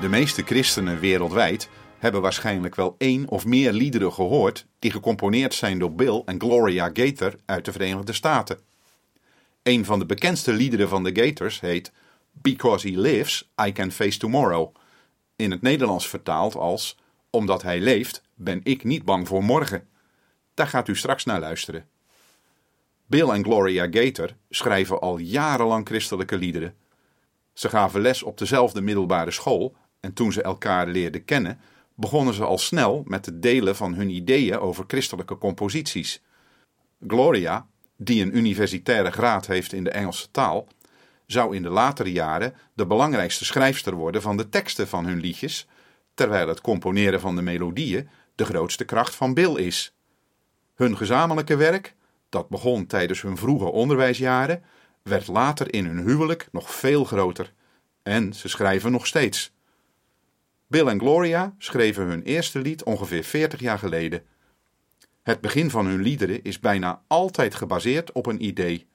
De meeste christenen wereldwijd hebben waarschijnlijk wel één of meer liederen gehoord die gecomponeerd zijn door Bill en Gloria Gaither uit de Verenigde Staten. Een van de bekendste liederen van de Gators heet Because He Lives, I Can Face Tomorrow. In het Nederlands vertaald als Omdat Hij leeft, ben ik niet bang voor morgen. Daar gaat u straks naar luisteren. Bill en Gloria Gator schrijven al jarenlang christelijke liederen. Ze gaven les op dezelfde middelbare school en toen ze elkaar leerden kennen, begonnen ze al snel met het delen van hun ideeën over christelijke composities. Gloria, die een universitaire graad heeft in de Engelse taal, zou in de latere jaren de belangrijkste schrijfster worden van de teksten van hun liedjes, terwijl het componeren van de melodieën de grootste kracht van Bill is. Hun gezamenlijke werk, dat begon tijdens hun vroege onderwijsjaren, werd later in hun huwelijk nog veel groter. En ze schrijven nog steeds. Bill en Gloria schreven hun eerste lied ongeveer 40 jaar geleden. Het begin van hun liederen is bijna altijd gebaseerd op een idee.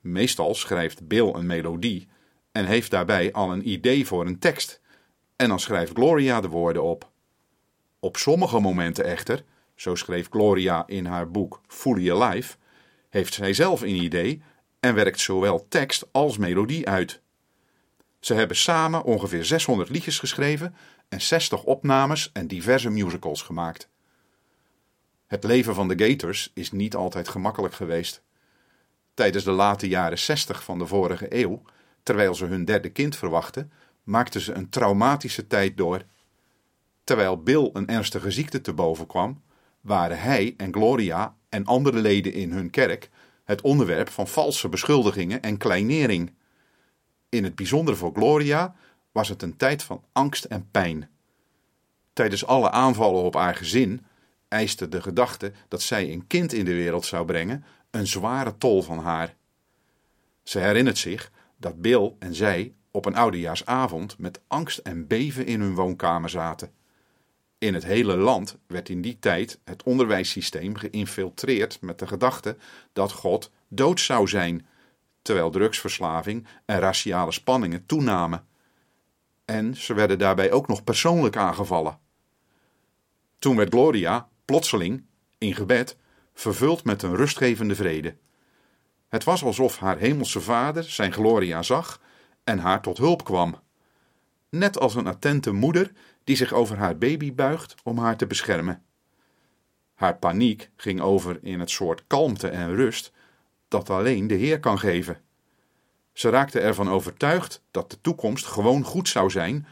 Meestal schrijft Bill een melodie en heeft daarbij al een idee voor een tekst. En dan schrijft Gloria de woorden op. Op sommige momenten echter, zo schreef Gloria in haar boek Fully Alive, heeft zij zelf een idee en werkt zowel tekst als melodie uit. Ze hebben samen ongeveer 600 liedjes geschreven en 60 opnames en diverse musicals gemaakt. Het leven van de Gators is niet altijd gemakkelijk geweest. Tijdens de late jaren 60 van de vorige eeuw, terwijl ze hun derde kind verwachten, maakten ze een traumatische tijd door. Terwijl Bill een ernstige ziekte te boven kwam, waren hij en Gloria en andere leden in hun kerk het onderwerp van valse beschuldigingen en kleinering. In het bijzonder voor Gloria was het een tijd van angst en pijn. Tijdens alle aanvallen op haar gezin eiste de gedachte dat zij een kind in de wereld zou brengen een zware tol van haar. Ze herinnert zich dat Bill en zij op een oudejaarsavond met angst en beven in hun woonkamer zaten. In het hele land werd in die tijd het onderwijssysteem geïnfiltreerd met de gedachte dat God dood zou zijn, terwijl drugsverslaving en raciale spanningen toenamen. En ze werden daarbij ook nog persoonlijk aangevallen. Toen werd Gloria plotseling, in gebed, vervuld met een rustgevende vrede. Het was alsof haar hemelse vader zijn Gloria zag en haar tot hulp kwam. Net als een attente moeder die zich over haar baby buigt om haar te beschermen. Haar paniek ging over in het soort kalmte en rust dat alleen de Heer kan geven. Ze raakte ervan overtuigd dat de toekomst gewoon goed zou zijn,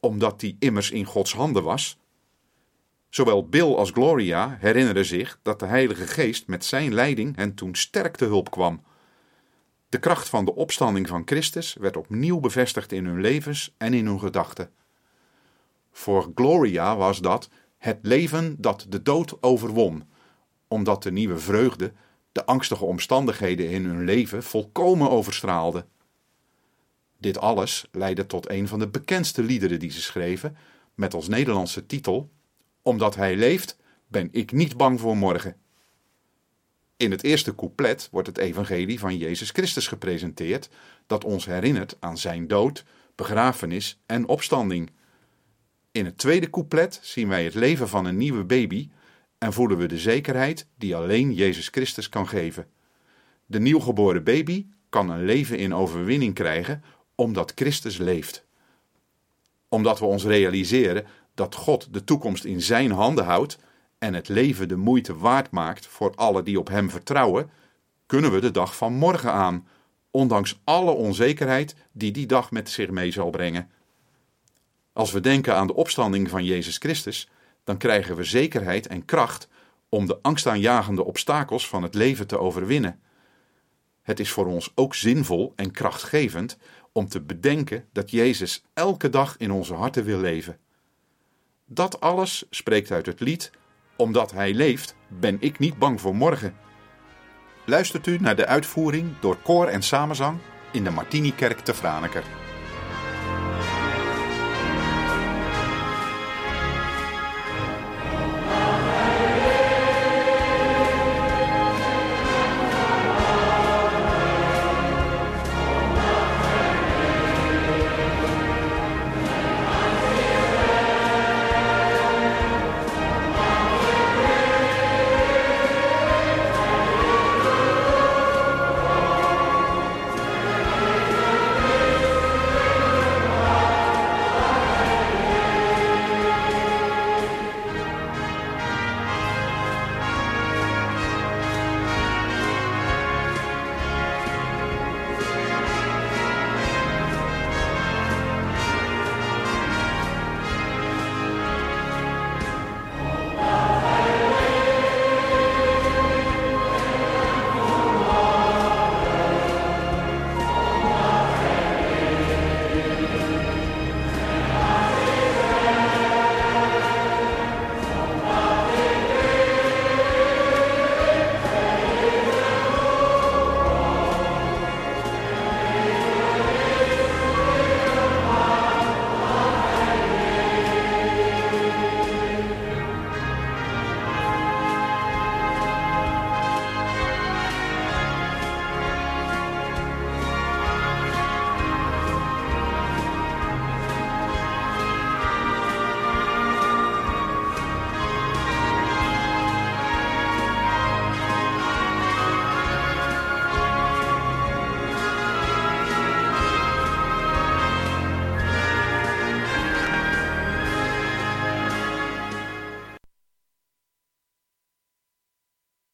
omdat die immers in Gods handen was. Zowel Bill als Gloria herinneren zich dat de Heilige Geest met zijn leiding hen toen sterk te hulp kwam. De kracht van de opstanding van Christus werd opnieuw bevestigd in hun levens en in hun gedachten. Voor Gloria was dat het leven dat de dood overwon, omdat de nieuwe vreugde de angstige omstandigheden in hun leven volkomen overstraalde. Dit alles leidde tot een van de bekendste liederen die ze schreven, met als Nederlandse titel Omdat hij leeft, ben ik niet bang voor morgen. In het eerste couplet wordt het evangelie van Jezus Christus gepresenteerd, dat ons herinnert aan zijn dood, begrafenis en opstanding. In het tweede couplet zien wij het leven van een nieuwe baby en voelen we de zekerheid die alleen Jezus Christus kan geven. De nieuwgeboren baby kan een leven in overwinning krijgen omdat Christus leeft. Omdat we ons realiseren dat God de toekomst in Zijn handen houdt en het leven de moeite waard maakt voor alle die op Hem vertrouwen, kunnen we de dag van morgen aan, ondanks alle onzekerheid die die dag met zich mee zal brengen. Als we denken aan de opstanding van Jezus Christus, dan krijgen we zekerheid en kracht om de angstaanjagende obstakels van het leven te overwinnen. Het is voor ons ook zinvol en krachtgevend om te bedenken dat Jezus elke dag in onze harten wil leven. Dat alles spreekt uit het lied Omdat Hij leeft, ben ik niet bang voor morgen. Luistert u naar de uitvoering door koor en samenzang in de Martinikerk te Franeker.